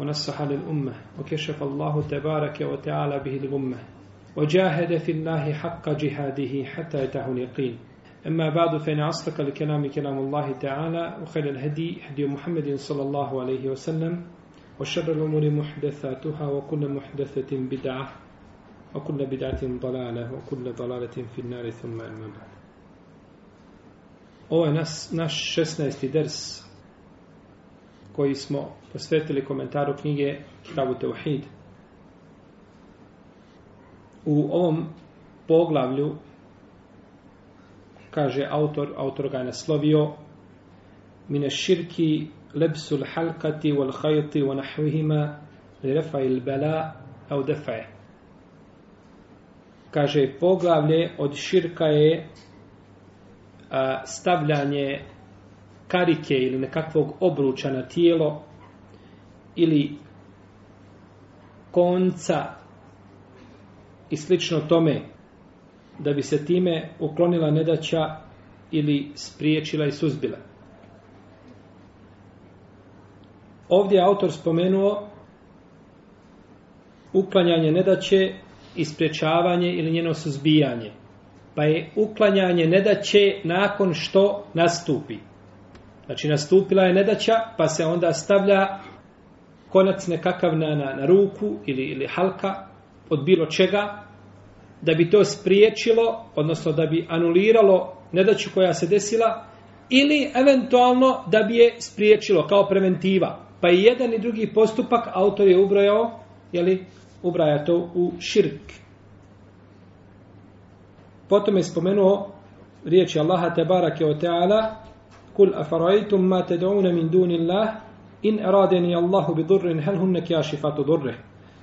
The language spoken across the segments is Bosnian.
ونصح للأمة وكشف الله تبارك وتعالى به الغمة وجاهد في الله حق جهاده حتى يتاه اليقين أما بعد فإن أصدق الكلام كلام الله تعالى وخير الهدي هدي محمد صلى الله عليه وسلم وشر الأمور محدثاتها وكل محدثة بدعة وكل بدعة ضلالة وكل ضلالة في النار ثم أما بعد Ovo je nas, naš 16. ders koji smo posvetili komentaru knjige Kitabu Teuhid. U ovom poglavlju kaže autor, autor ga je naslovio mine širki lebsul halkati wal hajti wa nahvihima li refa il bela au defaje. Kaže, poglavlje od širka je a, stavljanje karike ili nekakvog obruča na tijelo ili konca i slično tome da bi se time uklonila nedaća ili spriječila i suzbila. Ovdje je autor spomenuo uklanjanje nedaće i spriječavanje ili njeno suzbijanje. Pa je uklanjanje nedaće nakon što nastupi. Znači nastupila je nedaća pa se onda stavlja konac nekakav na, na, na ruku ili, ili halka od bilo čega da bi to spriječilo, odnosno da bi anuliralo nedaću koja se desila ili eventualno da bi je spriječilo kao preventiva. Pa i jedan i drugi postupak autor je ubrojao, jeli, ubraja to u širk. Potom je spomenuo riječi Allaha te barake o teala Kul أفرأيتم ma تدعون min dunillah in إن Allahu الله بضر هل هن كاشفات ضره؟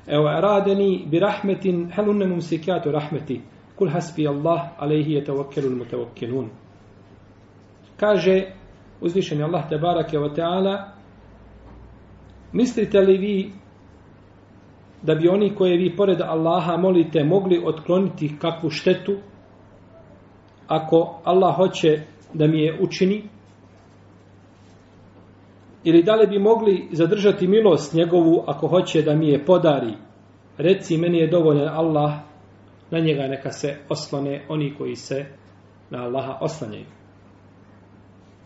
أو أرادني برحمة هل هن ممسكات رحمتي قل Kul الله عليه يتوكل المتوكلون. Kaže uzvišeni Allah tebarake o teala Mislite li vi da bi oni koje vi pored Allaha molite mogli otkloniti kakvu štetu ako Allah hoće da mi je učini? Ili da li bi mogli zadržati milost njegovu ako hoće da mi je podari? Reci meni je dovoljan Allah na njega neka se oslone oni koji se na Allaha oslanjaju.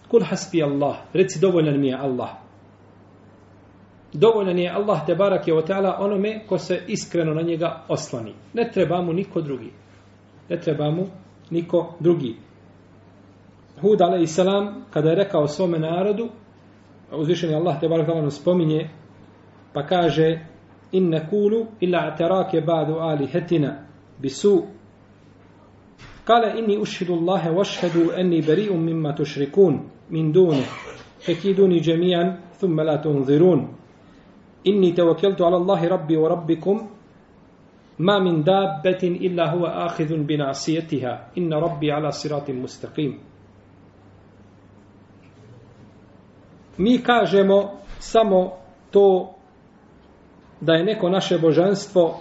Kul hasbi Allah reci dovoljan mi je Allah. Dovoljan je Allah te barak je o onome ko se iskreno na njega oslani ne treba mu niko drugi. Ne treba mu niko drugi. Hud a.s. kada je rekao svome narodu uzvišeni Allah te barak nam spominje pa kaže in nekulu illa atarake ba'du alihetina bisu. Kale inni ušhidu Allahe vašhedu enni beri'um mimma tušrikun min dune fekiduni džemijan thumme la tunzirun. Inni tevakeltu ala Allahi rabbi wa rabbikum ma min dabbetin illa huwa akhidhun bi nasiyatiha. Inna rabbi ala siratim mustaqim. Mi kažemo samo to da je neko naše božanstvo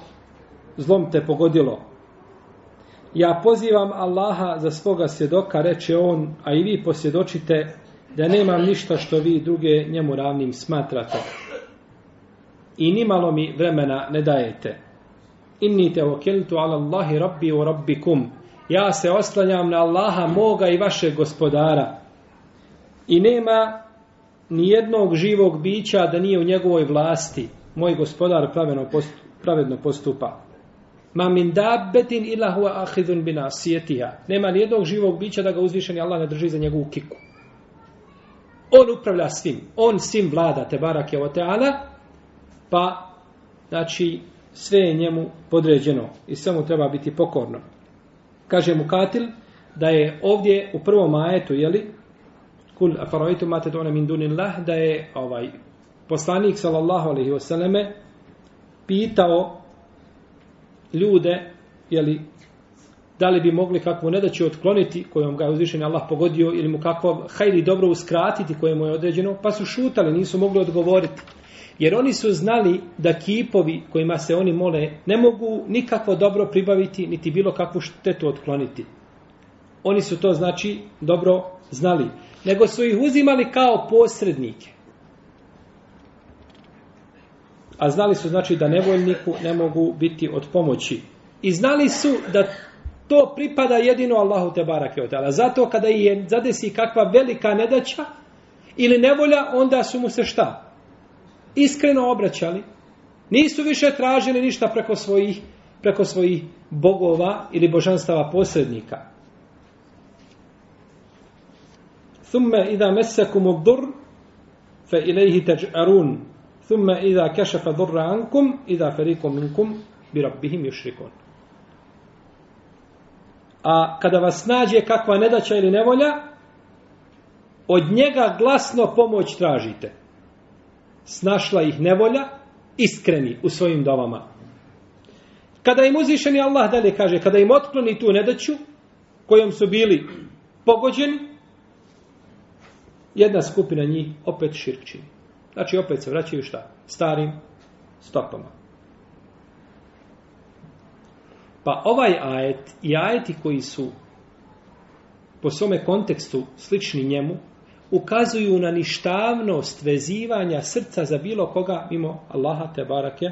zlom te pogodilo. Ja pozivam Allaha za svoga svjedoka, reče on, a i vi posvjedočite da nemam ništa što vi druge njemu ravnim smatrate. I nimalo mi vremena ne dajete. Inni te okeltu ala Allahi rabbi u rabbikum. Ja se oslanjam na Allaha moga i vašeg gospodara. I nema nijednog živog bića da nije u njegovoj vlasti. Moj gospodar pravedno, postupa, pravedno postupa. Ma min dabbetin ila huwa akhidhun bi nasiyatiha. Nema ni jednog živog bića da ga uzvišeni Allah ne drži za njegovu kiku. On upravlja svim. On svim vlada te barake o teala. Pa, znači, sve je njemu podređeno. I sve mu treba biti pokorno. Kaže mu Katil da je ovdje u prvom ajetu, jeli, kul afaraitu ma tad'una min dunillah da je ovaj poslanik sallallahu alejhi ve selleme pitao ljude, je li da li bi mogli kakvu nedaću otkloniti kojom ga je uzvišen Allah pogodio ili mu kakvo hajri dobro uskratiti koje mu je određeno, pa su šutali, nisu mogli odgovoriti. Jer oni su znali da kipovi kojima se oni mole ne mogu nikakvo dobro pribaviti, niti bilo kakvu štetu otkloniti. Oni su to znači dobro znali. Nego su ih uzimali kao posrednike. A znali su znači da nevoljniku ne mogu biti od pomoći. I znali su da to pripada jedino Allahu te barake od tala. Zato kada je zadesi kakva velika nedaća ili nevolja, onda su mu se šta? Iskreno obraćali. Nisu više tražili ništa preko svojih, preko svojih bogova ili božanstava posrednika. Thumme idha mesakum dur fe ilaihi teđ'arun. Thumme idha kešafa durra ankum idha fariqun minkum bi rabbihim yushrikun a kada vas nađe kakva nedaća ili nevolja, od njega glasno pomoć tražite. Snašla ih nevolja, iskreni u svojim dovama. Kada im uzvišeni Allah dalje kaže, kada im otkloni tu nedaću, kojom su bili pogođeni, jedna skupina njih opet širk Znači opet se vraćaju šta? Starim stopama. Pa ovaj ajet i ajeti koji su po svome kontekstu slični njemu, ukazuju na ništavnost vezivanja srca za bilo koga mimo Allaha te barake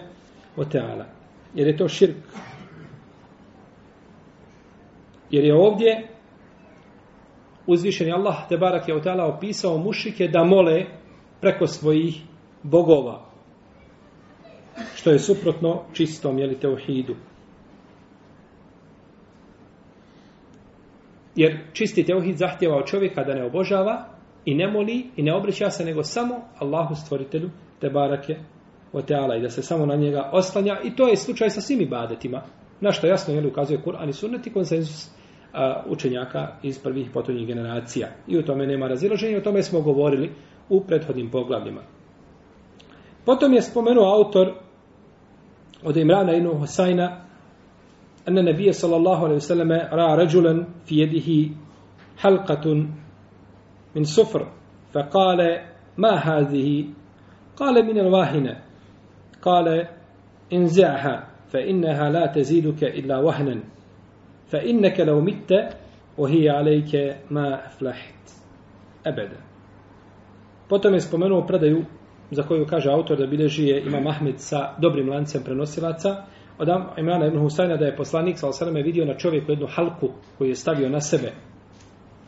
o teala. Jer je to širk. Jer je ovdje uzvišeni Allah te je o teala opisao mušike da mole preko svojih bogova. Što je suprotno čistom, jeli, teuhidu. Jer čisti teuhid zahtjeva od čovjeka da ne obožava i ne moli i ne obraća se nego samo Allahu stvoritelju te barake o teala i da se samo na njega oslanja i to je slučaj sa svim ibadetima. Na što jasno je ukazuje Kur'an i sunnet i konsenzus a, učenjaka iz prvih potonjih generacija. I u tome nema razilaženja, o tome smo govorili u prethodnim poglavljima. Potom je spomenuo autor od Imrana inu Hosajna أن النبي صلى الله عليه وسلم رأى رجلا في يده حلقة من صفر فقال ما هذه قال من الواهنة قال انزعها فإنها لا تزيدك إلا وهنا فإنك لو مت وهي عليك ما أفلحت أبدا Potom je spomenuo predaju za koju kaže autor da bileži je Imam Ahmed sa dobrim lancem prenosilaca, od Imrana ibn Husayna da je poslanik sa osaleme vidio na čovjeku jednu halku koju je stavio na sebe.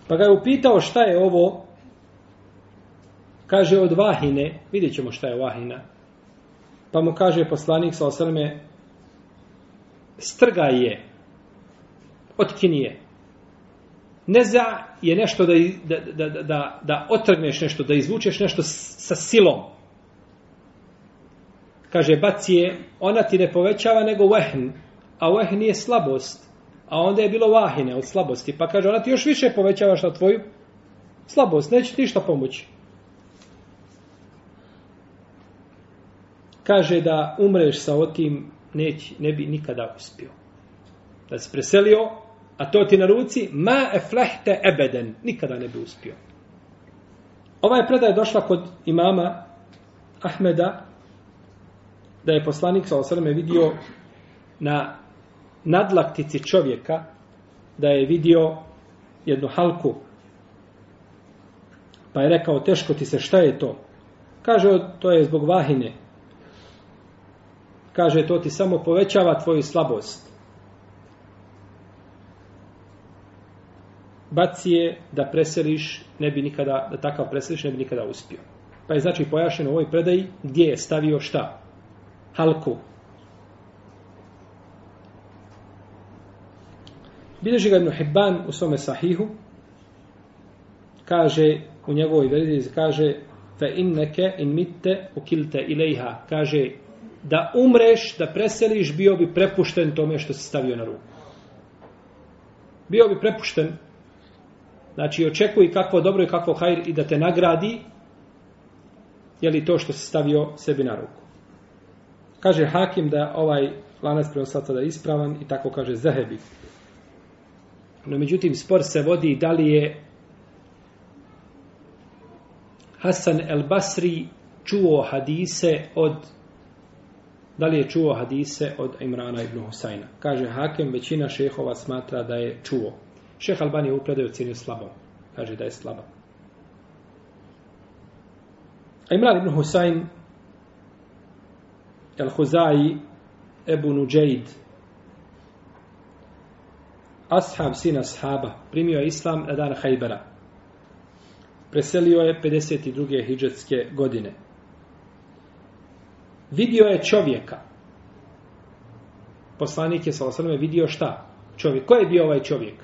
Pa ga je upitao šta je ovo, kaže od vahine, vidjet ćemo šta je vahina. Pa mu kaže poslanik sa osaleme, strgaj je, od kinije. Neza je nešto da, da, da, da, da otrgneš nešto, da izvučeš nešto sa silom kaže bacije, ona ti ne povećava nego vehn, a vehn je slabost, a onda je bilo vahine od slabosti, pa kaže ona ti još više povećava što tvoju slabost, neće ti ništa pomoći. Kaže da umreš sa otim, neć, ne bi nikada uspio. Da se preselio, a to ti na ruci, ma eflehte ebeden, nikada ne bi uspio. Ova je predaja došla kod imama Ahmeda, da je poslanik sa osrme vidio na nadlaktici čovjeka da je vidio jednu halku pa je rekao teško ti se šta je to? Kaže to je zbog vahine. Kaže to ti samo povećava tvoju slabost. Baci je da preseliš ne bi nikada, da takav preseliš ne bi nikada uspio pa je znači pojašeno u ovoj predaji gdje je stavio šta halku. Bileži ga Ibn Hibban u svome sahihu, kaže u njegovoj verziji, kaže fe inneke in mitte ukilte ilaiha, kaže da umreš, da preseliš, bio bi prepušten tome što se stavio na ruku. Bio bi prepušten, znači očekuj kakvo dobro i kakvo hajr i da te nagradi, je li to što se stavio sebi na ruku. Kaže Hakim da ovaj lanac prenoslaca da je ispravan i tako kaže Zahebi. No međutim, spor se vodi da li je Hasan el Basri čuo hadise od da li je čuo hadise od Imrana ibn Husajna. Kaže Hakem, većina šehova smatra da je čuo. Šeh Albani je u predaju ocjenio slabom. Kaže da je slaba. A Imran ibn Husajn Al-Huzai Ebu Nuđeid ashab sina ashaba primio je islam na dan Hajbera. Preselio je 52. hijđetske godine. Vidio je čovjeka. Poslanik je sa osrame vidio šta? Čovjek. Ko je bio ovaj čovjek?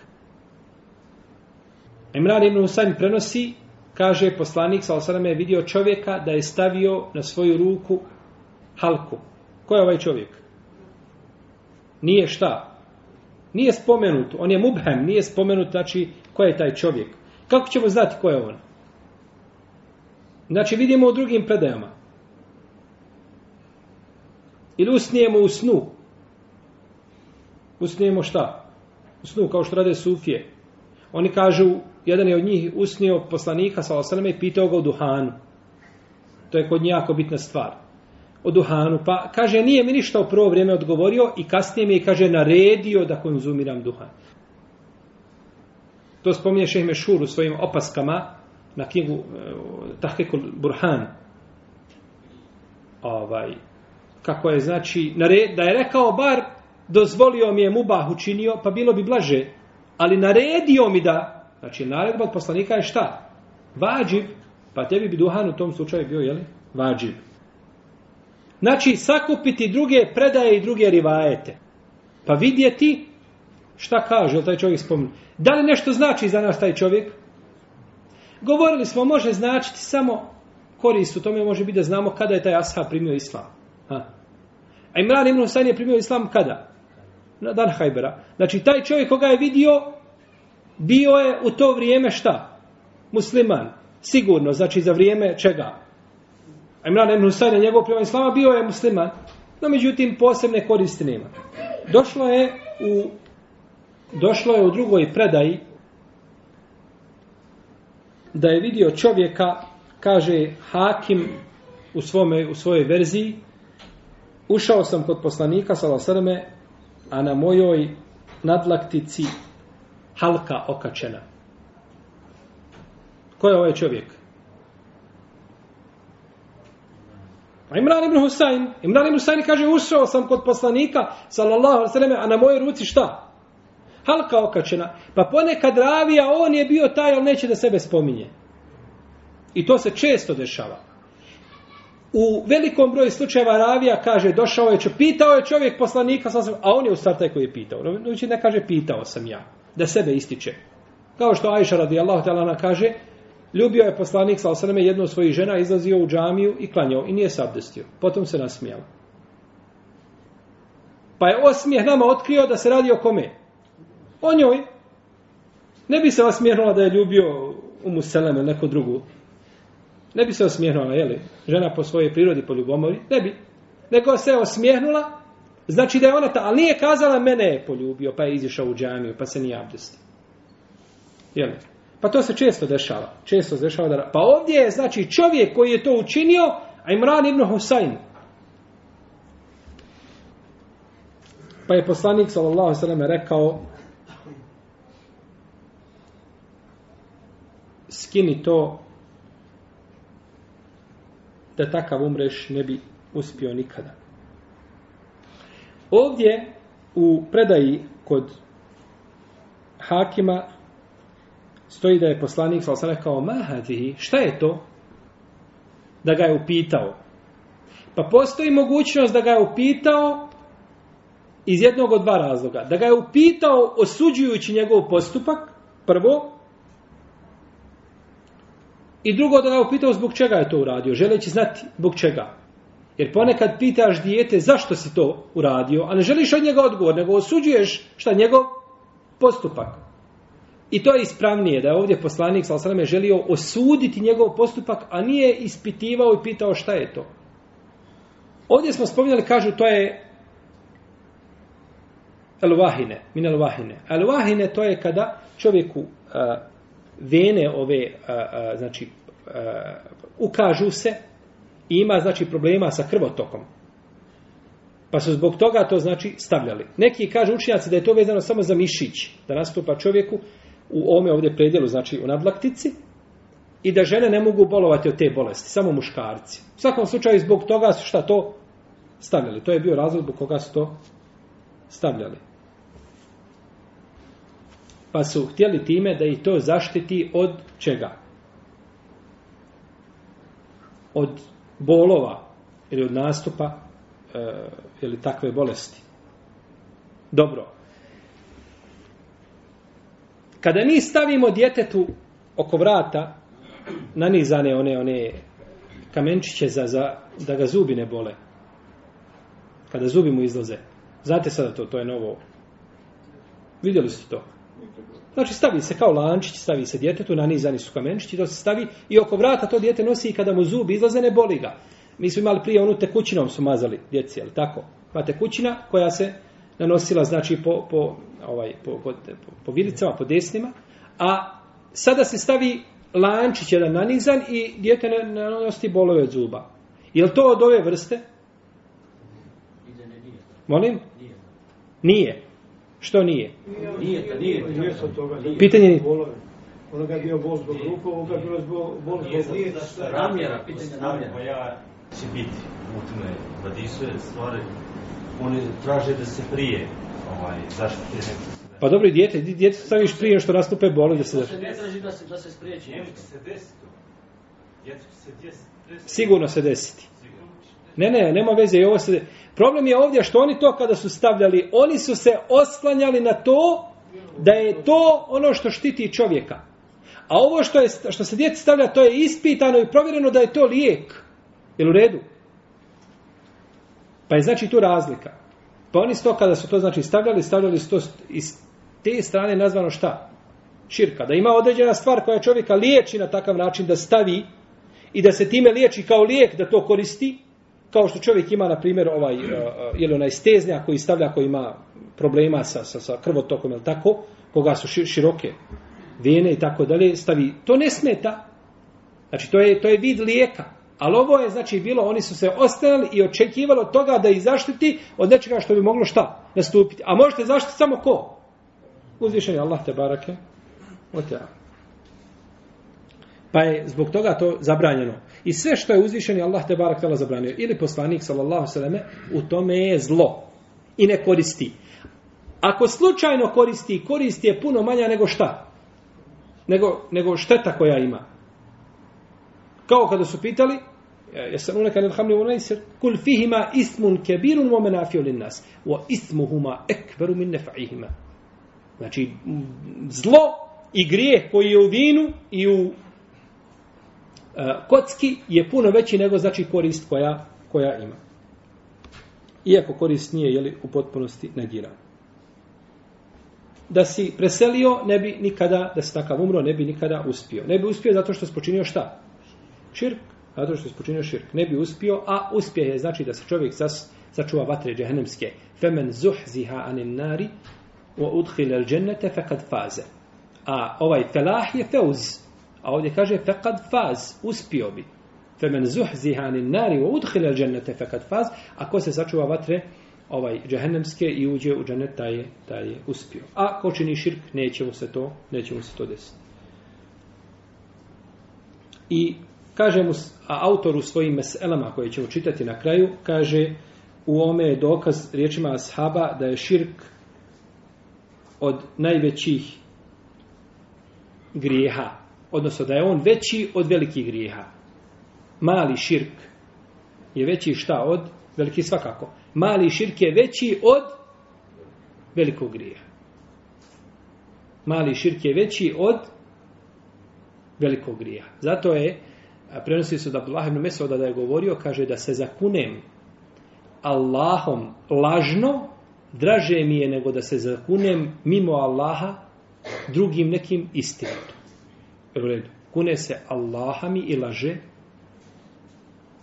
Imran ibn Husayn prenosi, kaže poslanik sa je vidio čovjeka da je stavio na svoju ruku halku. Ko je ovaj čovjek? Nije šta? Nije spomenut, on je mubhem, nije spomenut, znači, ko je taj čovjek. Kako ćemo znati ko je on? Znači, vidimo u drugim predajama. Ili usnijemo u snu. Usnijemo šta? U snu, kao što rade sufije. Oni kažu, jedan je od njih usnio poslanika, sa osaleme, i pitao ga o duhanu. To je kod njih jako bitna stvar o duhanu, pa kaže nije mi ništa u prvo vrijeme odgovorio i kasnije mi je, kaže, naredio da konzumiram duhan. To spominje Šeh Mešur u svojim opaskama na knjigu e, uh, Tahkekul Burhan. Ovaj, kako je, znači, nared, da je rekao bar dozvolio mi je mubah učinio, pa bilo bi blaže, ali naredio mi da, znači, naredba od poslanika je šta? Vađiv, pa tebi bi duhan u tom slučaju bio, jeli? Vađiv. Znači, sakupiti druge predaje i druge rivajete. Pa vidjeti šta kaže, taj čovjek spomni. Da li nešto znači za nas taj čovjek? Govorili smo, može značiti samo korist u tome, može biti da znamo kada je taj ashab primio islam. Ha. A Imran ibn Husayn je primio islam kada? Na dan Hajbera. Znači, taj čovjek koga je vidio, bio je u to vrijeme šta? Musliman. Sigurno, znači za vrijeme čega? Imran ibn Husayn, njegov prema islama, bio je musliman, no međutim posebne koristi nema. Došlo je u došlo je u drugoj predaji da je vidio čovjeka, kaže Hakim u, svome, u svojoj verziji, ušao sam kod poslanika, salasrme, a na mojoj nadlaktici halka okačena. Ko je ovaj čovjek? Pa Imran ibn Husayn, Imran ibn Husayn kaže, ušao sam kod poslanika, sallallahu alaihi sallam, a na mojoj ruci šta? Halka okačena. Pa ponekad ravija, on je bio taj, ali neće da sebe spominje. I to se često dešava. U velikom broju slučajeva ravija kaže, došao je, pitao je čovjek poslanika, a on je u stvari taj koji je pitao. Znači ne kaže, pitao sam ja, da sebe ističe. Kao što Ajša radijallahu ta'ala kaže, Ljubio je poslanik sa osaname jednu od svojih žena, izlazio u džamiju i klanjao i nije se abdestio. Potom se nasmijao. Pa je osmijeh nama otkrio da se radi o kome? O njoj. Ne bi se osmijehnula da je ljubio u Museleme neko drugu. Ne bi se osmijehnula, jeli? Žena po svojoj prirodi, po ljubomori. Ne bi. Nego se osmijehnula, znači da je ona ta, ali nije kazala mene je poljubio, pa je izišao u džamiju, pa se nije abdestio. Jel? Pa to se često dešava. Često se dešava da... Pa ovdje je, znači, čovjek koji je to učinio, a Imran ibn Husayn. Pa je poslanik, sallallahu sallam, rekao skini to da takav umreš ne bi uspio nikada. Ovdje u predaji kod Hakima stoji da je poslanik sa rekao mahadihi, šta je to? Da ga je upitao. Pa postoji mogućnost da ga je upitao iz jednog od dva razloga. Da ga je upitao osuđujući njegov postupak, prvo, i drugo da ga je upitao zbog čega je to uradio, želeći znati zbog čega. Jer ponekad pitaš dijete zašto si to uradio, a ne želiš od njega odgovor, nego osuđuješ šta njegov postupak. I to je ispravnije da je ovdje poslanik sa osrame želio osuditi njegov postupak, a nije ispitivao i pitao šta je to. Ovdje smo spominjali, kažu, to je elvahine, min elvahine. Elvahine to je kada čovjeku uh, vene ove, uh, uh, znači, uh, ukažu se i ima, znači, problema sa krvotokom. Pa su zbog toga to, znači, stavljali. Neki kažu učinjaci da je to vezano samo za mišić, da nastupa čovjeku u ome ovdje predjelu, znači u nadlaktici, i da žene ne mogu bolovati od te bolesti, samo muškarci. U svakom slučaju, zbog toga su šta to stavljali. To je bio razlog zbog koga su to stavljali. Pa su htjeli time da ih to zaštiti od čega? Od bolova ili od nastupa e, ili takve bolesti. Dobro. Kada mi stavimo djetetu oko vrata nanizane one one kamenčiće za, za, da ga zubi ne bole. Kada zubi mu izlaze. Znate sada to, to je novo. Vidjeli ste to? Znači stavi se kao lančić, stavi se djetetu, nanizani su kamenčići, to se stavi i oko vrata to djete nosi i kada mu zubi izlaze ne boli ga. Mi smo imali prije onu tekućinom su mazali djeci, je tako? Pa tekućina koja se nanosila znači po, po, ovaj, po, po, po, po vilicama, po desnima, a sada se stavi lančić jedan nanizan i djete ne nanosi bolove od zuba. Je li to od ove vrste? Molim? Nije. Što nije? Nije, to nije. Nije sa toga. Nije. Pitanje je- Bolove. Ono ga je bio bol zbog ruku, ovo ga je bilo zbog- bol Nije zbog za- za namjera, pitanje namjera. koja će biti u tome vadisu je stvari, oni traže da se prije ovaj, zaštite neko sebe. Pa dobro i djete, djete staviš prije što nastupe boli da se da... se ne traži da se, da se spriječi. Njemu će se desiti to. Djecu će se desiti. desiti. Sigurno se desiti. Ne, ne, nema veze i ovo se... Problem je ovdje što oni to kada su stavljali, oni su se oslanjali na to da je to ono što štiti čovjeka. A ovo što, je, što se djeci stavlja, to je ispitano i provjereno da je to lijek. Jel u redu? Pa je znači tu razlika. Pa oni su to kada su to znači stavljali, stavljali su to iz te strane nazvano šta? Širka. Da ima određena stvar koja čovjeka liječi na takav način da stavi i da se time liječi kao lijek da to koristi, kao što čovjek ima, na primjer, ovaj, eh, eh, uh, uh, ili onaj steznja koji stavlja, koji ima problema sa, sa, sa krvotokom, ili tako, koga su široke vene i tako dalje, stavi, to ne smeta. Znači, to je, to je vid lijeka. Ali ovo je, znači, bilo, oni su se ostavili i očekivali od toga da ih zaštiti od nečega što bi moglo šta nastupiti. A možete zaštiti samo ko? Uzvišen je Allah te barake. O Pa je zbog toga to zabranjeno. I sve što je uzvišeni Allah te barak tala zabranio, ili poslanik sallallahu sallame, u tome je zlo. I ne koristi. Ako slučajno koristi, koristi je puno manja nego šta? Nego, nego šteta koja ima. Kao kada su pitali, jesam uneka nel hamli u najsir, kul fihima ismun kebirun mo menafio lin nas, wa ismuhuma ekberu min nefa'ihima. Znači, zlo i grijeh koji je u vinu i u E, kocki je puno veći nego znači korist koja, koja ima. Iako korist nije jeli, u potpunosti negirana. Da si preselio, ne bi nikada, da si takav umro, ne bi nikada uspio. Ne bi uspio zato što si počinio šta? Širk. Zato što si počinio širk. Ne bi uspio, a uspjeh je znači da se čovjek sas, sačuva vatre džehennemske. Femen zuhziha anin nari wa udkhila al-jannata faqad faza. A ovaj felah je feuz. A ovdje kaže fekad faz, uspio bi. Femen zuhziha nari wa udkhila al džennete fekad faz. Ako se sačuva vatre ovaj džehennemske i uđe u džennet, taj je, taj je uspio. A ko čini širk, neće mu se to, neće mu se to desiti. I kaže mu, a autor u svojim meselama koje ćemo čitati na kraju, kaže u ome je dokaz riječima ashaba da je širk od najvećih grijeha. Odnosno da je on veći od velikih grijeha. Mali širk je veći šta od veliki svakako. Mali širk je veći od velikog grijeha. Mali širk je veći od velikog grijeha. Zato je a prenosi se od Abdullah ibn Mesuda da je govorio, kaže da se zakunem Allahom lažno, draže mi je nego da se zakunem mimo Allaha drugim nekim istinitom. U redu. Kune se Allahami i laže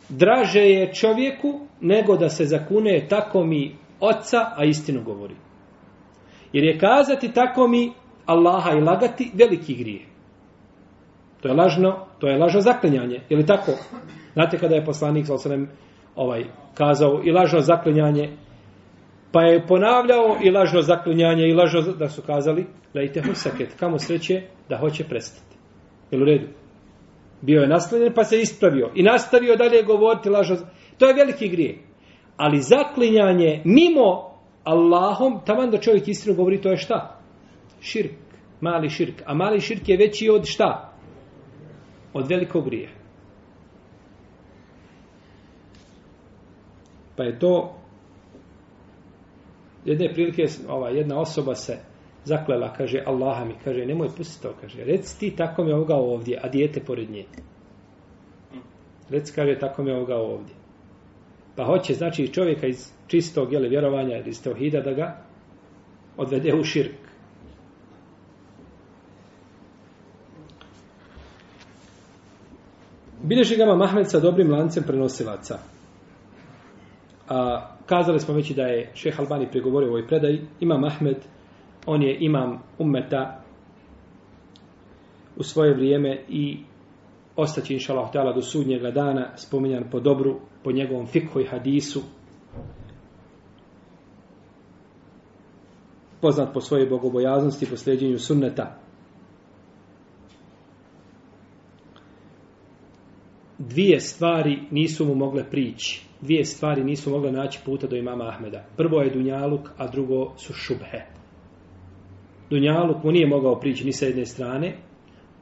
draže je čovjeku nego da se zakune tako mi oca, a istinu govori. Jer je kazati tako mi Allaha i lagati veliki grije. To je lažno, to je lažno zaklinjanje. Je li tako? Znate kada je poslanik sallallahu ovaj kazao i lažno zaklinjanje pa je ponavljao i lažno zaklinjanje i lažno da su kazali lejte husaket, kamo sreće da hoće prestati. Jel u redu? Bio je naslanjen pa se ispravio i nastavio dalje govoriti lažno. To je veliki grije. Ali zaklinjanje mimo Allahom, taman da čovjek istinu govori, to je šta? Širk. Mali širk. A mali širk je veći od šta? Od velikog grije. Pa je to jedne prilike ova jedna osoba se zaklela, kaže Allaha mi, kaže nemoj pustiti to, kaže reci ti tako mi ovoga ovdje, a dijete pored nje. Reci, kaže, tako mi ovoga ovdje. Pa hoće, znači, čovjeka iz čistog jele, vjerovanja iz teohida da ga odvede u širk. Bileži ga Mahmed sa dobrim lancem prenosilaca. A, kazali smo već da je šeh Albani pregovorio u ovoj predaji. Ima Mahmed on je imam ummeta u svoje vrijeme i ostaći inša Allah do sudnjega dana spominjan po dobru, po njegovom fikhu i hadisu. Poznat po svojoj bogobojaznosti po sljeđenju sunneta. Dvije stvari nisu mu mogle prići. Dvije stvari nisu mogle naći puta do imama Ahmeda. Prvo je Dunjaluk a drugo su šubhe. Dunjaluk mu nije mogao prići ni sa jedne strane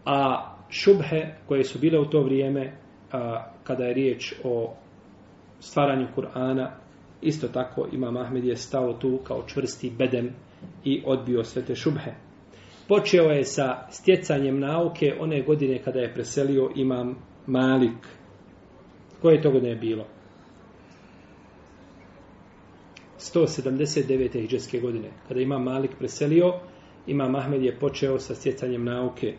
a šubhe koje su bile u to vrijeme a, kada je riječ o stvaranju Kur'ana isto tako Imam Ahmed je stao tu kao čvrsti bedem i odbio sve te šubhe. Počeo je sa stjecanjem nauke one godine kada je preselio Imam Malik. Koje to godine bilo? 179. hijđarske godine. Kada Imam Malik preselio, Imam Ahmed je počeo sa stjecanjem nauke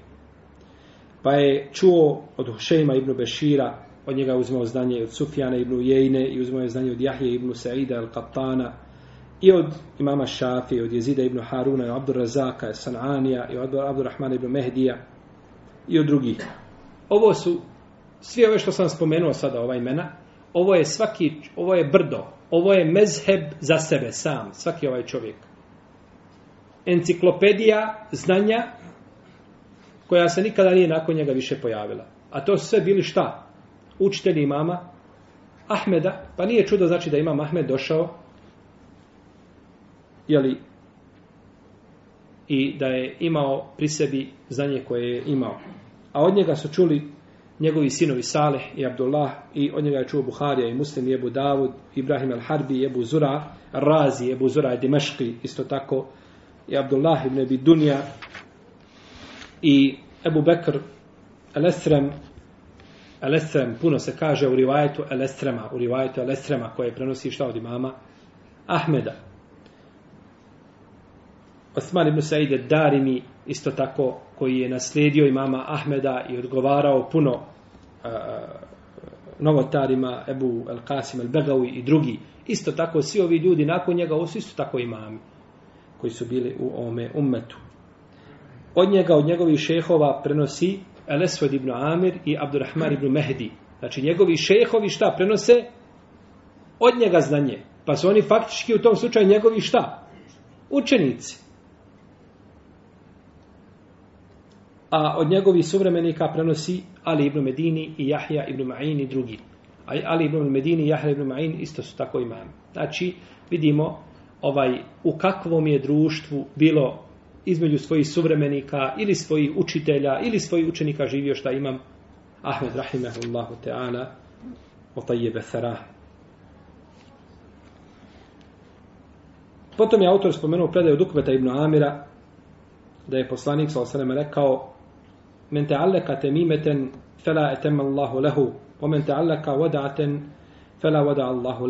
Pa je čuo od Hušejma ibn Bešira, od njega uzmao znanje od Sufjana ibn Jejne i uzmao je znanje od Jahije ibn Sa'ida al-Qattana i od imama Šafi, od Jezida ibn Haruna i Abdur Razaka, Sananija i od Abdurrahmana ibn Mehdija i od drugih. Ovo su, svi ove što sam spomenuo sada, ova imena, ovo je svaki, ovo je brdo, ovo je mezheb za sebe sam, svaki ovaj čovjek. Enciklopedija znanja koja se nikada nije nakon njega više pojavila. A to su sve bili šta? Učitelji imama Ahmeda, pa nije čudo znači da imam Ahmed došao jeli, i da je imao pri sebi znanje koje je imao. A od njega su čuli njegovi sinovi Saleh i Abdullah i od njega je čuo Buharija i Muslim i Ebu Davud, Ibrahim al-Harbi i Ebu Zura, Razi, Ebu Zura i Dimeški, isto tako i Abdullah ibn Abi Dunja i Ebu Bekr Elesrem Elesrem, puno se kaže u rivajetu Elesrema, u rivajetu Elesrema koje prenosi šta od imama Ahmeda. Osman ibn Saide Darimi isto tako koji je naslijedio imama Ahmeda i odgovarao puno uh, novotarima Ebu El Qasim El Begawi i drugi. Isto tako svi ovi ljudi nakon njega ovo su isto tako imami koji su bili u ome ummetu od njega, od njegovih šehova prenosi Elesved ibn Amir i Abdurrahman ibn Mehdi. Znači njegovi šehovi šta prenose? Od njega znanje. Pa su oni faktički u tom slučaju njegovi šta? Učenici. A od njegovih suvremenika prenosi Ali ibn Medini i Jahja ibn Ma'in i drugi. Ali ibn Medini i Jahja ibn Ma'in isto su tako imami. Znači vidimo ovaj u kakvom je društvu bilo između svojih suvremenika ili svojih učitelja ili svojih učenika živio šta imam Ahmed rahimehullahu ta'ala wa tayyib thara. Potom je autor spomenuo predaju Dukmeta ibn Amira da je poslanik sa osanem rekao men ta'allaka tamimatan temimeten fela etem Allahu lehu o men te alleka wada'aten fela Allahu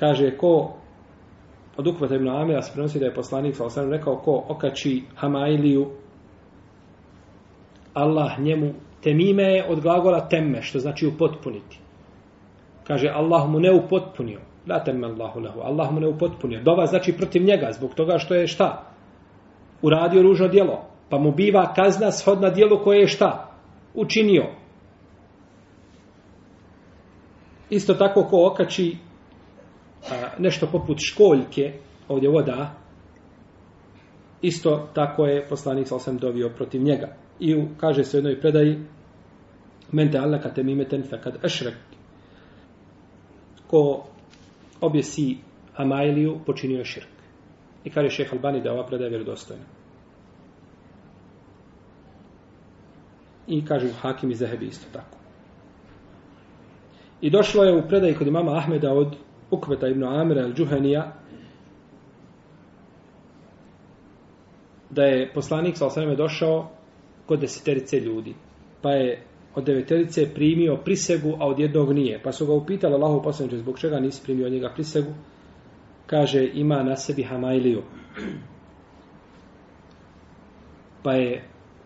kaže ko od Ukvata ibn Amira se prenosi da je poslanik sa osam rekao ko okači Hamailiju Allah njemu temime je od glagola temme, što znači upotpuniti. Kaže, Allah mu ne upotpunio. La temme Allahu lahu. Allah mu ne upotpunio. Dova znači protiv njega, zbog toga što je šta? Uradio ružno djelo. Pa mu biva kazna shodna djelu koje je šta? Učinio. Isto tako ko okači a, nešto poput školjke, ovdje voda, isto tako je poslanik sa osam dovio protiv njega. I u, kaže se u jednoj predaji, men te Allah kad mimeten ešrek, ko objesi Amailiju, počinio širk. I kaže šeha Albani da ova predaja je vjerodostojna. I kaže u Hakim i Zahebi isto tako. I došlo je u predaji kod imama Ahmeda od Ukveta ibn Amira al-Džuhanija da je poslanik sa osaneme došao kod deseterice ljudi. Pa je od deveterice primio prisegu, a od jednog nije. Pa su ga upitali Allahu poslaniče zbog čega nisi primio od njega prisegu. Kaže, ima na sebi Hamailiju. Pa je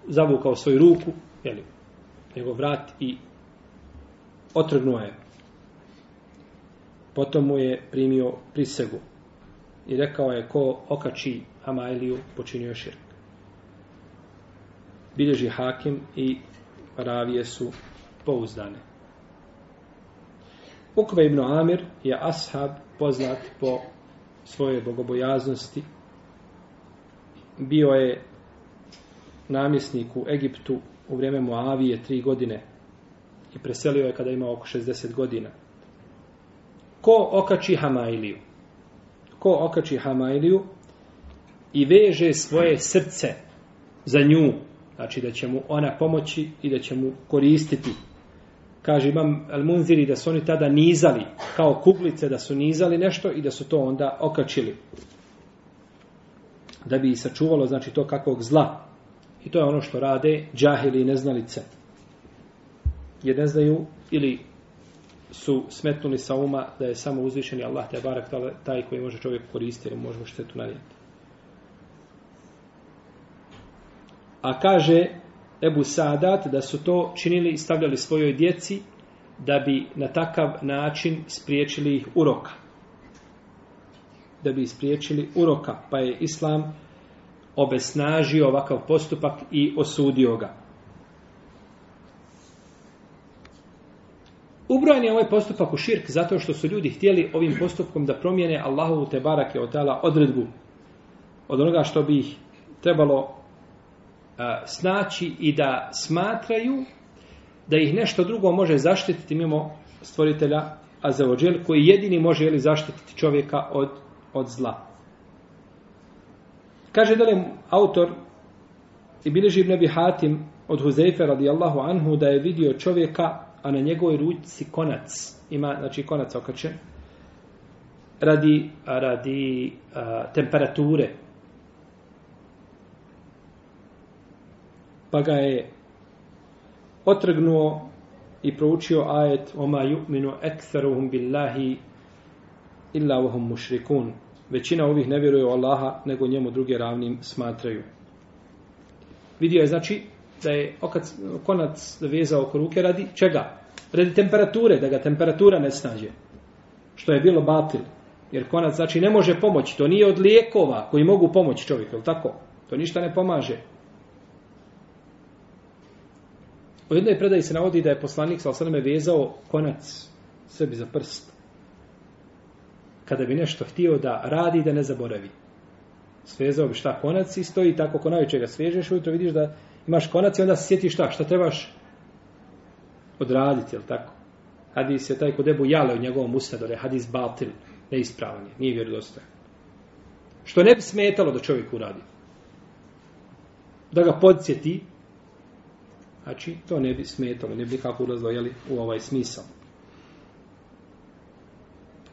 zavukao svoju ruku, jeli, njegov vrat i otrgnuo je. Potom mu je primio prisegu i rekao je ko okači Hamailiju počinio širk. Bilježi hakim i ravije su pouzdane. Ukve ibn Amir je ashab poznat po svojoj bogobojaznosti. Bio je namjesnik u Egiptu u vrijeme Moavije tri godine i preselio je kada imao oko 60 godina. Ko okači Hamailiju? Ko okači Hamailiju i veže svoje srce za nju, znači da će mu ona pomoći i da će mu koristiti. Kaže imam Al-Munziri da su oni tada nizali, kao kuglice da su nizali nešto i da su to onda okačili. Da bi sačuvalo znači to kakvog zla. I to je ono što rade džahili i neznalice. Jer ne znaju ili su smetnuli sa uma da je samo uzvišeni Allah te barak taj koji može čovjek koristiti ili može mu štetu nanijeti. A kaže Ebu Sadat da su to činili i stavljali svojoj djeci da bi na takav način spriječili ih uroka. Da bi spriječili uroka. Pa je Islam obesnažio ovakav postupak i osudio ga. Ubrojen je ovaj postupak u širk zato što su ljudi htjeli ovim postupkom da promijene Allahovu te barake od tala odredbu od onoga što bi ih trebalo a, snaći i da smatraju da ih nešto drugo može zaštititi mimo stvoritelja Azeođel koji jedini može jeli, zaštititi čovjeka od, od zla. Kaže dalje autor i bileži ibn Abi Hatim od Huzeyfe radijallahu anhu da je vidio čovjeka a na njegovoj ruci konac. Ima znači konac okačen radi radi a, temperature. Pa ga je otrgnuo i proučio ajet oma yu'minu aktharuhum billahi illa vahum mušrikun. mushrikun. Većina ovih ne vjeruje u Allaha nego njemu druge ravnim smatraju. Vidio je znači da je okac, konac vezao oko ruke radi čega? Radi temperature, da ga temperatura ne snađe. Što je bilo batil. Jer konac znači ne može pomoći. To nije od lijekova koji mogu pomoći čovjeku, je tako? To ništa ne pomaže. U jednoj predaji se navodi da je poslanik sa osaname vezao konac sebi za prst. Kada bi nešto htio da radi da ne zaboravi. Svezao bi šta konac i stoji tako ko najveće ga svežeš, ujutro vidiš da imaš konac i onda se sjetiš šta, šta trebaš odraditi, jel tako? Hadis je taj kod Ebu Jale u njegovom ustadu, je hadis batil, neispravan je, nije vjerodostojan. Što ne bi smetalo da čovjek uradi. Da ga podsjeti, znači to ne bi smetalo, ne bi kako ulazilo jeli, u ovaj smisao.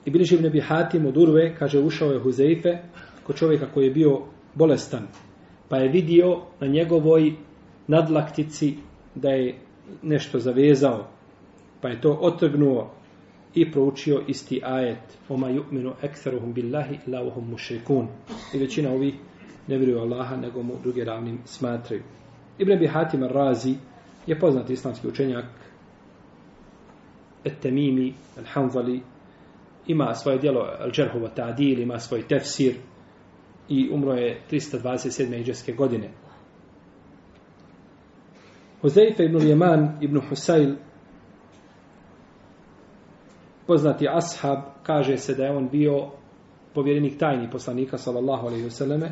I bili živ ne bi hatim od Urve, kaže, ušao je Huzeife, kod čovjeka koji je bio bolestan, pa je vidio na njegovoj nadlaktici da je nešto zavezao, pa je to otrgnuo i proučio isti ajet Oma yu'minu ektheruhum billahi lauhum mušrikun. I većina ovih ne vjeruju Allaha, nego mu druge ravnim smatraju. Ibn Abi Hatim al-Razi je poznati islamski učenjak Et-Temimi, Al-Hanzali, ima svoje dijelo Al-Đerhu wa Ta'dil, ima svoj tefsir i umro je 327. iđeske godine. Huzeife ibn Jeman ibn Husayl poznati ashab kaže se da je on bio povjerenik tajni poslanika sallallahu alejhi ve selleme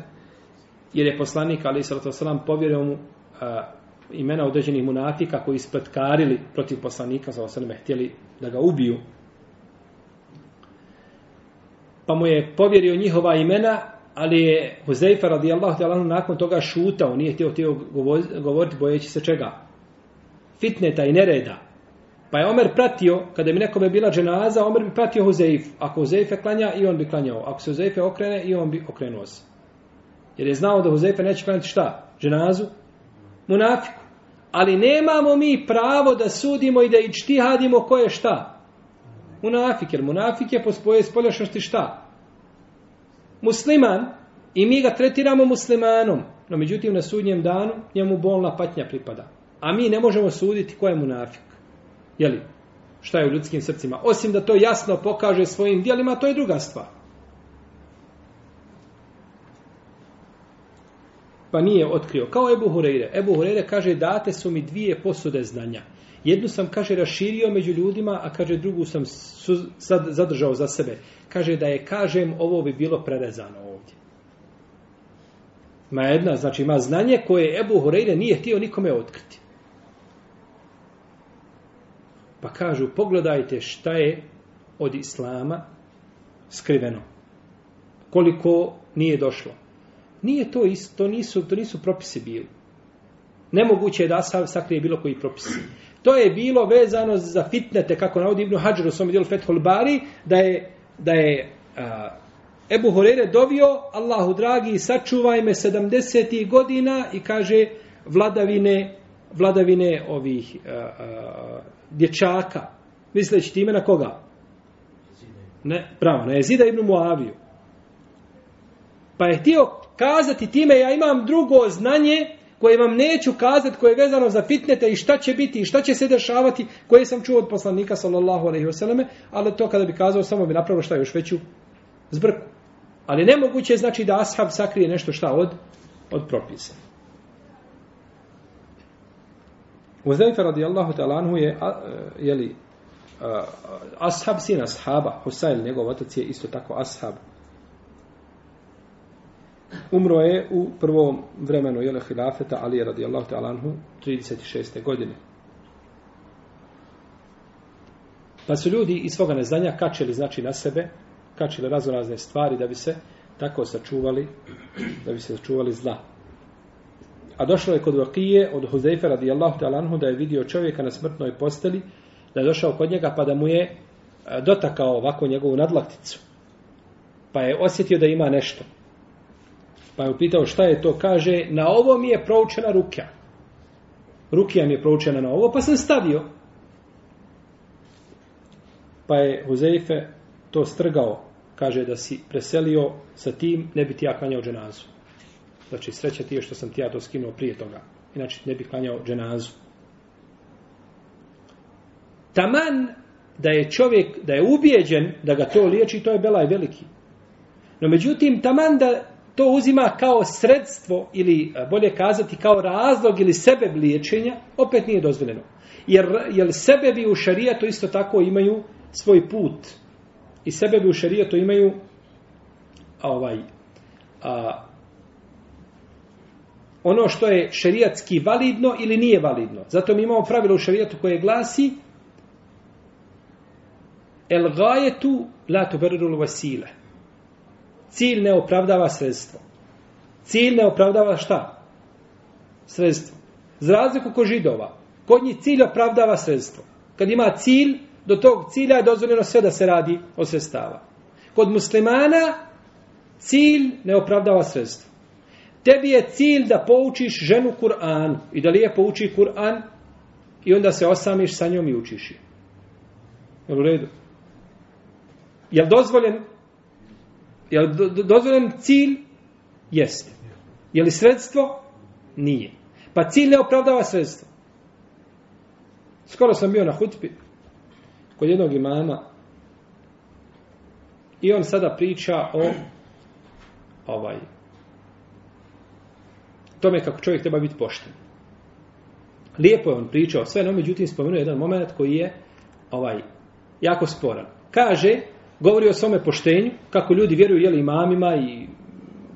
jer je poslanik alaihi sallatu vesselam povjerio mu a, imena određenih munafika koji spletkarili protiv poslanika sallallahu alejhi ve selleme htjeli da ga ubiju. Pa mu je povjerio njihova imena ali je Huzeifa radijallahu ta'ala nakon toga šutao, nije htio, htio govoriti bojeći se čega? Fitneta i nereda. Pa je Omer pratio, kada bi nekome bila dženaza, Omer bi pratio Huzeif. Ako Huzeife klanja, i on bi klanjao. Ako se Huzeife okrene, i on bi okrenuo se. Jer je znao da Huzeife neće klanjati šta? Dženazu? Munafiku. Ali nemamo mi pravo da sudimo i da ičtihadimo ko je šta? Munafik. Jer munafik je po svoje spoljašnosti šta? Musliman. I mi ga tretiramo muslimanom. No međutim, na sudnjem danu njemu bolna patnja pripada. A mi ne možemo suditi ko je munafik. Jeli? Šta je u ljudskim srcima? Osim da to jasno pokaže svojim dijelima, to je druga stvar. Pa nije otkrio. Kao Ebu Hureyre. Ebu Hureyre kaže, date su mi dvije posude znanja. Jednu sam, kaže, raširio među ljudima, a kaže, drugu sam sad zadržao za sebe. Kaže da je, kažem, ovo bi bilo prerezano ovdje. Ma jedna, znači ima znanje koje Ebu Horeire nije htio nikome otkriti. Pa kažu, pogledajte šta je od Islama skriveno. Koliko nije došlo. Nije to isto, to nisu, to nisu propisi bili. Nemoguće je da Asav sakrije bilo koji propisi. To je bilo vezano za fitnete, kako navodi Ibnu Hadžar u svom dijelu Fethul Bari, da je, da je a, Ebu Horeire dovio, Allahu dragi, sačuvaj me 70. godina i kaže vladavine, vladavine ovih a, a, dječaka. Misleći time na koga? Ne, pravo, na Jezida ibn Muaviju. Pa je htio kazati time, ja imam drugo znanje koje vam neću kazati, koje je vezano za fitnete i šta će biti i šta će se dešavati, koje sam čuo od poslanika, sallallahu alaihi vseleme, ali to kada bi kazao, samo bi napravio šta još veću zbrku. Ali nemoguće je znači da ashab sakrije nešto šta od, od propisa. Uzaifa radijallahu ta'ala anhu je, a, jeli, a, ashab sin ashaba, Husail, njegov otac je isto tako ashab. Umro je u prvom vremenu jele hilafeta Ali je radijallahu ta'ala anhu 36. godine. Pa su ljudi iz svoga neznanja kačeli znači na sebe, kačeli raznorazne stvari da bi se tako sačuvali, da bi se sačuvali zla. A došlo je kod Vakije od Huzeyfe radijallahu ta'ala anhu da je vidio čovjeka na smrtnoj posteli, da je došao kod njega pa da mu je e, dotakao ovako njegovu nadlakticu. Pa je osjetio da ima nešto. Pa je upitao šta je to, kaže, na ovo mi je proučena rukja. Rukija mi je proučena na ovo, pa sam stavio. Pa je Huzeife to strgao, kaže da si preselio sa tim, ne bi ti ja klanjao dženazu. Znači, sreća ti je što sam ti ja to skinuo prije toga. Inače, ne bi klanjao dženazu. Taman da je čovjek, da je ubijeđen da ga to liječi, to je belaj veliki. No, međutim, taman da to uzima kao sredstvo ili e, bolje kazati kao razlog ili sebe liječenja, opet nije dozvoljeno. Jer, jer sebe bi u šarijatu isto tako imaju svoj put. I sebe bi u šarijatu imaju a, ovaj, a, ono što je šerijatski validno ili nije validno. Zato mi imamo pravilo u šerijatu koje glasi el gajetu la tuberru vasile. Cilj ne opravdava sredstvo. Cilj ne opravdava šta? Sredstvo. Za razliku kod židova. Kod njih cilj opravdava sredstvo. Kad ima cilj, do tog cilja je dozvoljeno sve da se radi od sredstava. Kod muslimana cilj ne opravdava sredstvo. Tebi je cilj da poučiš ženu Kur'an i da lijepo uči Kur'an i onda se osamiš sa njom i učiš je. Je u redu? Jel dozvoljen? Je li dozvoljen cilj? Jeste. Je li sredstvo? Nije. Pa cilj ne opravdava sredstvo. Skoro sam bio na hutbi kod jednog imama i on sada priča o ovaj tome kako čovjek treba biti pošten. Lijepo je on pričao sve, no međutim spomenuo jedan moment koji je ovaj jako sporan. Kaže, govori o svome poštenju, kako ljudi vjeruju jeli imamima i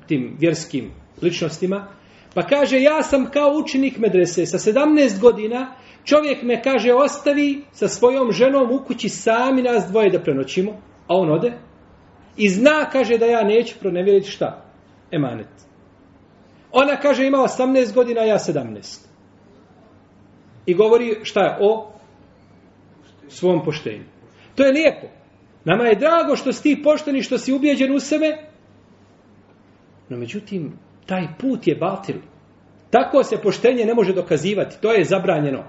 tim vjerskim ličnostima, pa kaže, ja sam kao učenik medrese sa 17 godina, čovjek me kaže, ostavi sa svojom ženom u kući sami nas dvoje da prenoćimo, a on ode, i zna, kaže, da ja neću pronevjeriti šta? Emanet. Ona kaže, ima 18 godina, ja 17. I govori šta je o svom poštenju. To je lijepo. Nama je drago što si ti pošteni, što si ubijeđen u sebe, no međutim, taj put je batil. Tako se poštenje ne može dokazivati. To je zabranjeno.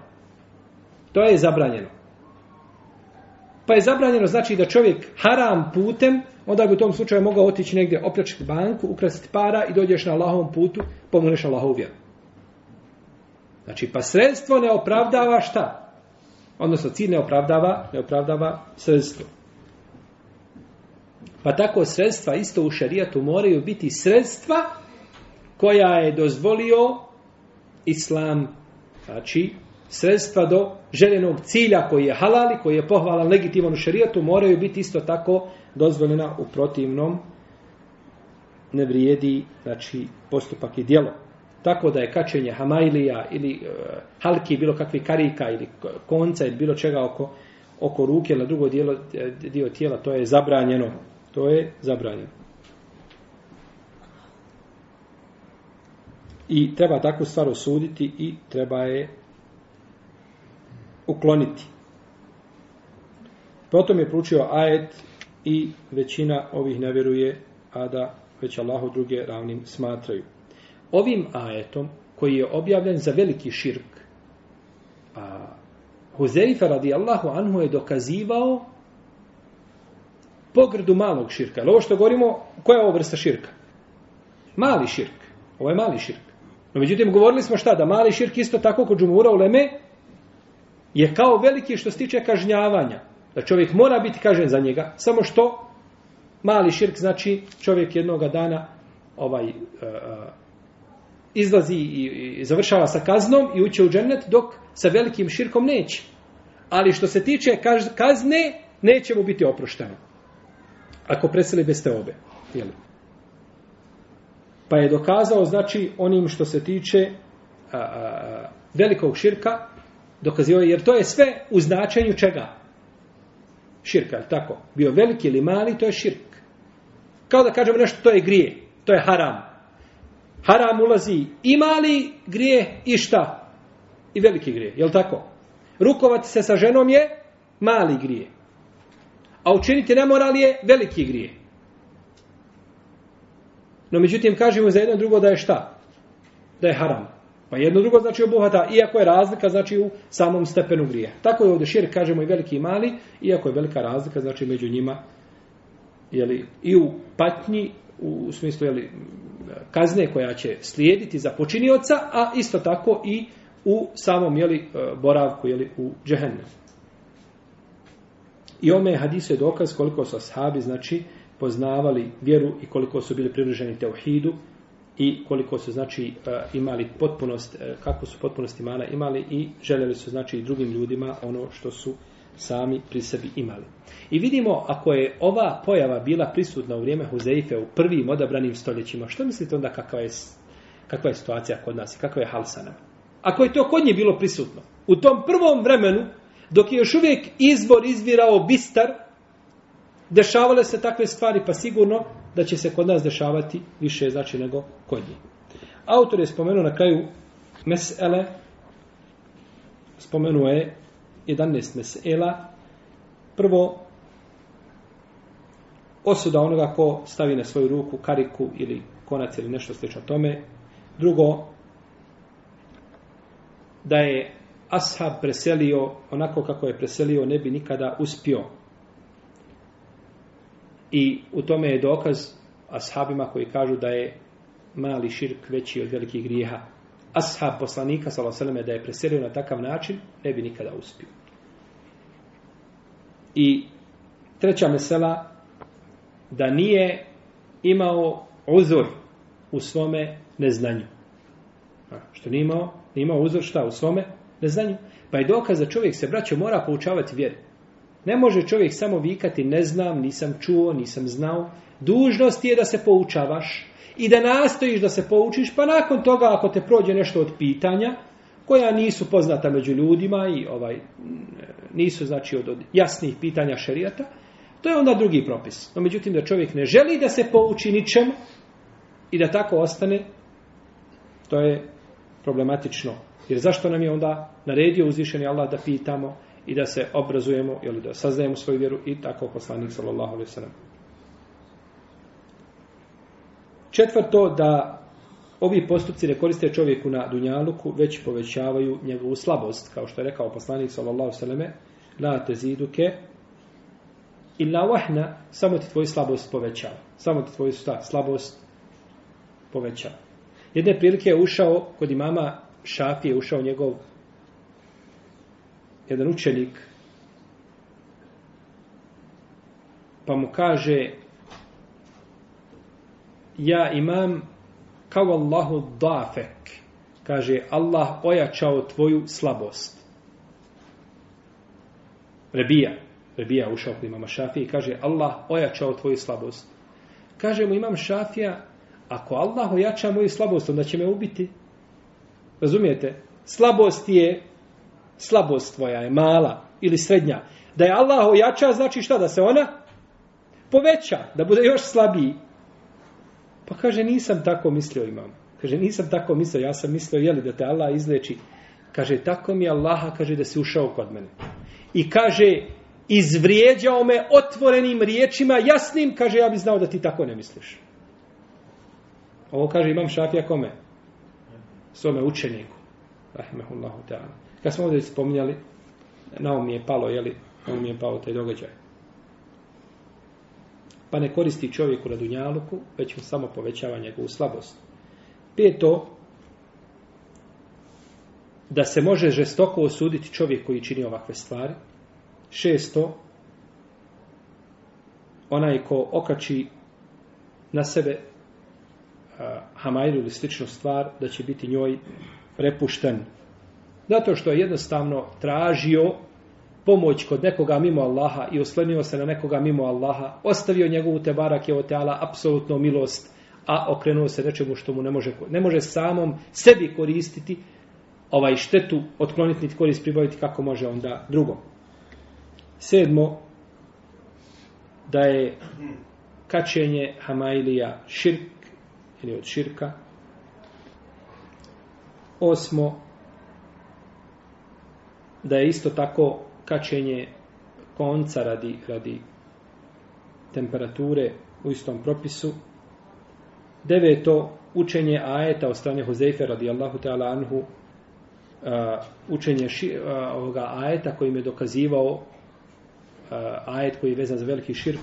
To je zabranjeno. Pa je zabranjeno znači da čovjek haram putem, onda bi u tom slučaju mogao otići negdje, opljačiti banku, ukrasiti para i dođeš na Allahovom putu, pomuneš Allahovu vjeru. Znači, pa sredstvo ne opravdava šta? Odnosno, cilj ne opravdava, ne opravdava sredstvo. Pa tako sredstva isto u šarijatu moraju biti sredstva koja je dozvolio islam. Znači, sredstva do željenog cilja koji je halali, koji je pohvalan legitiman u šarijatu, moraju biti isto tako dozvoljena u protivnom ne vrijedi znači, postupak i djelo. Tako da je kačenje hamajlija ili e, halki, bilo kakvi karika ili konca ili bilo čega oko, oko ruke ili drugo dijelo, e, dio tijela, to je zabranjeno. To je zabranjeno. I treba takvu stvar osuditi i treba je ukloniti. Potom je pručio ajet i većina ovih ne vjeruje, a da već Allahu druge ravnim smatraju. Ovim ajetom, koji je objavljen za veliki širk, a Huzeifa radijallahu anhu je dokazivao pogrdu malog širka. Ali ovo što govorimo, koja je ovo vrsta širka? Mali širk. Ovo je mali širk. No, međutim, govorili smo šta? Da mali širk isto tako kod džumura u Leme je kao veliki što se tiče kažnjavanja. Da čovjek mora biti kažen za njega. Samo što mali širk znači čovjek jednog dana ovaj uh, izlazi i, i završava sa kaznom i uće u džennet dok sa velikim širkom neće. Ali što se tiče kazne, neće mu biti oprošteno ako preseli bez te obe. Jeli? Pa je dokazao, znači, onim što se tiče a, a, velikog širka, dokazio jer to je sve u značenju čega? Širka, tako? Bio veliki ili mali, to je širk. Kao da kažemo nešto, to je grije, to je haram. Haram ulazi i mali grije i šta? I veliki grije, je tako? Rukovati se sa ženom je mali grije a učiniti nemoral je veliki grije. No međutim, kažemo za jedno drugo da je šta? Da je haram. Pa jedno drugo znači obuhata, iako je razlika, znači u samom stepenu grije. Tako je ovdje širk, kažemo i veliki i mali, iako je velika razlika, znači među njima, jeli, i u patnji, u smislu jeli, kazne koja će slijediti za počinioca, a isto tako i u samom jeli, boravku jeli, u džehennemu. I ome hadisu je dokaz koliko su ashabi, znači, poznavali vjeru i koliko su bili privrženi teuhidu i koliko su, znači, e, imali potpunost, e, kako su potpunost imana imali i željeli su, znači, drugim ljudima ono što su sami pri sebi imali. I vidimo, ako je ova pojava bila prisutna u vrijeme Huzeife u prvim odabranim stoljećima, što mislite onda kakva je, kakva je situacija kod nas i kakva je halsana? Ako je to kod nje bilo prisutno, u tom prvom vremenu, Dok je još uvijek izbor izvirao bistar, dešavale se takve stvari, pa sigurno da će se kod nas dešavati više znači nego kod njih. Autor je spomenuo na kraju mesele, spomenuo je 11 mesela. Prvo, osuda onoga ko stavi na svoju ruku kariku ili konac ili nešto slično tome. Drugo, da je ashab preselio onako kako je preselio ne bi nikada uspio. I u tome je dokaz ashabima koji kažu da je mali širk veći od velikih grijeha. ashab poslanika, sallallahu alejhi ve da je preselio na takav način, ne bi nikada uspio. I treća mesela, da nije imao uzor u svome neznanju. A, što nije imao, nije imao uzor šta u svome neznanju. Pa je dokaz da čovjek se, braćo, mora poučavati vjeru. Ne može čovjek samo vikati ne znam, nisam čuo, nisam znao. Dužnost je da se poučavaš i da nastojiš da se poučiš, pa nakon toga ako te prođe nešto od pitanja, koja nisu poznata među ljudima i ovaj nisu znači od, od jasnih pitanja šerijata, to je onda drugi propis. No međutim da čovjek ne želi da se pouči ničem i da tako ostane, to je problematično. Jer zašto nam je onda naredio uzvišeni Allah da pitamo i da se obrazujemo ili da saznajemo svoju vjeru i tako poslanik sallallahu alejhi ve sellem. Četvrto da ovi postupci ne koriste čovjeku na dunjaluku, već povećavaju njegovu slabost, kao što je rekao poslanik sallallahu alejhi ve selleme: "La taziduke illa wahna", samo ti tvoju slabost povećava. Samo ti tvoju slabost povećava. Jedne prilike je ušao kod imama Šafije, ušao njegov jedan učenik pa mu kaže ja imam kao Allahu dafek kaže Allah ojačao tvoju slabost. Rebija Rebija ušao kod imama Šafije i kaže Allah ojačao tvoju slabost. Kaže mu imam Šafija ako Allah ojača moju slabost onda će me ubiti razumijete slabost je slabost tvoja je mala ili srednja. Da je Allah ojača, znači šta? Da se ona poveća, da bude još slabiji. Pa kaže, nisam tako mislio imam. Kaže, nisam tako mislio, ja sam mislio, jeli, da te Allah izleči. Kaže, tako mi Allaha, kaže, da si ušao kod mene. I kaže, izvrijeđao me otvorenim riječima, jasnim, kaže, ja bi znao da ti tako ne misliš. Ovo kaže, imam šafija kome? Svome učeniku. Rahmehullahu ta'ala. Kad smo ovdje spominjali, na ovom je palo, jeli, na ovom mi je pao taj događaj. Pa ne koristi čovjeku na dunjaluku, već mu samo povećava njegovu slabost. Peto, da se može žestoko osuditi čovjek koji čini ovakve stvari. Šesto, onaj ko okači na sebe hamajlu ili sličnu stvar, da će biti njoj prepušten Zato što je jednostavno tražio pomoć kod nekoga mimo Allaha i oslonio se na nekoga mimo Allaha, ostavio njegovu te barak je oteala apsolutno milost, a okrenuo se nečemu što mu ne može, ne može samom sebi koristiti ovaj štetu, otkloniti niti korist pribaviti kako može onda drugom. Sedmo, da je kačenje Hamailija širk ili od širka. Osmo, da je isto tako kačenje konca radi, radi temperature u istom propisu. Deveto, učenje ajeta od strane Huzeyfe radijallahu ta'ala anhu, uh, učenje ši, uh, ovoga ajeta kojim je dokazivao uh, ajet koji je vezan za veliki širk,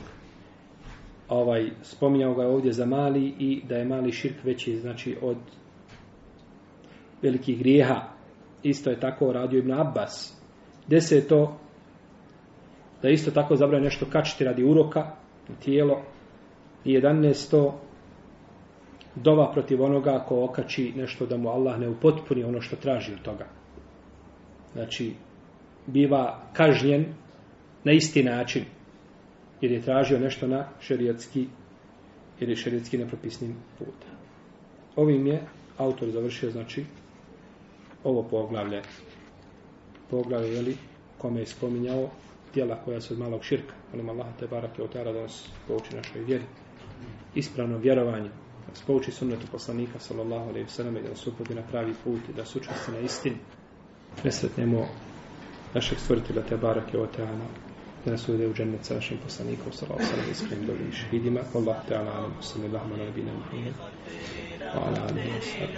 ovaj, spominjao ga ovdje za mali i da je mali širk veći znači od velikih grijeha isto je tako radio Ibn Abbas. Deseto, da isto tako zabrao nešto kačiti radi uroka na tijelo. I jedanesto, dova protiv onoga ko okači nešto da mu Allah ne upotpuni ono što traži od toga. Znači, biva kažnjen na isti način jer je tražio nešto na šerijatski jer je šerijatski nepropisnim putem. Ovim je autor završio, znači, ovo poglavlje. Poglavlje jeli, kome je spominjao dijela koja su od malog širka. Molim Allah te barake od tara da nas pouči našoj vjeri. Ispravno vjerovanje. Da nas pouči sunnetu poslanika sallallahu alaihi sallam i da nas uputi na pravi put i da sučasti na istinu. Nesretnemo našeg stvoritelja te barake od tara da nas uvede u džennet sa našim poslanikom sallallahu alejhi ve sellem iskrenim dobrim šehidima. Allah ta'ala ala alam. Sallallahu alaihi sallam wa ala alihi wa sallam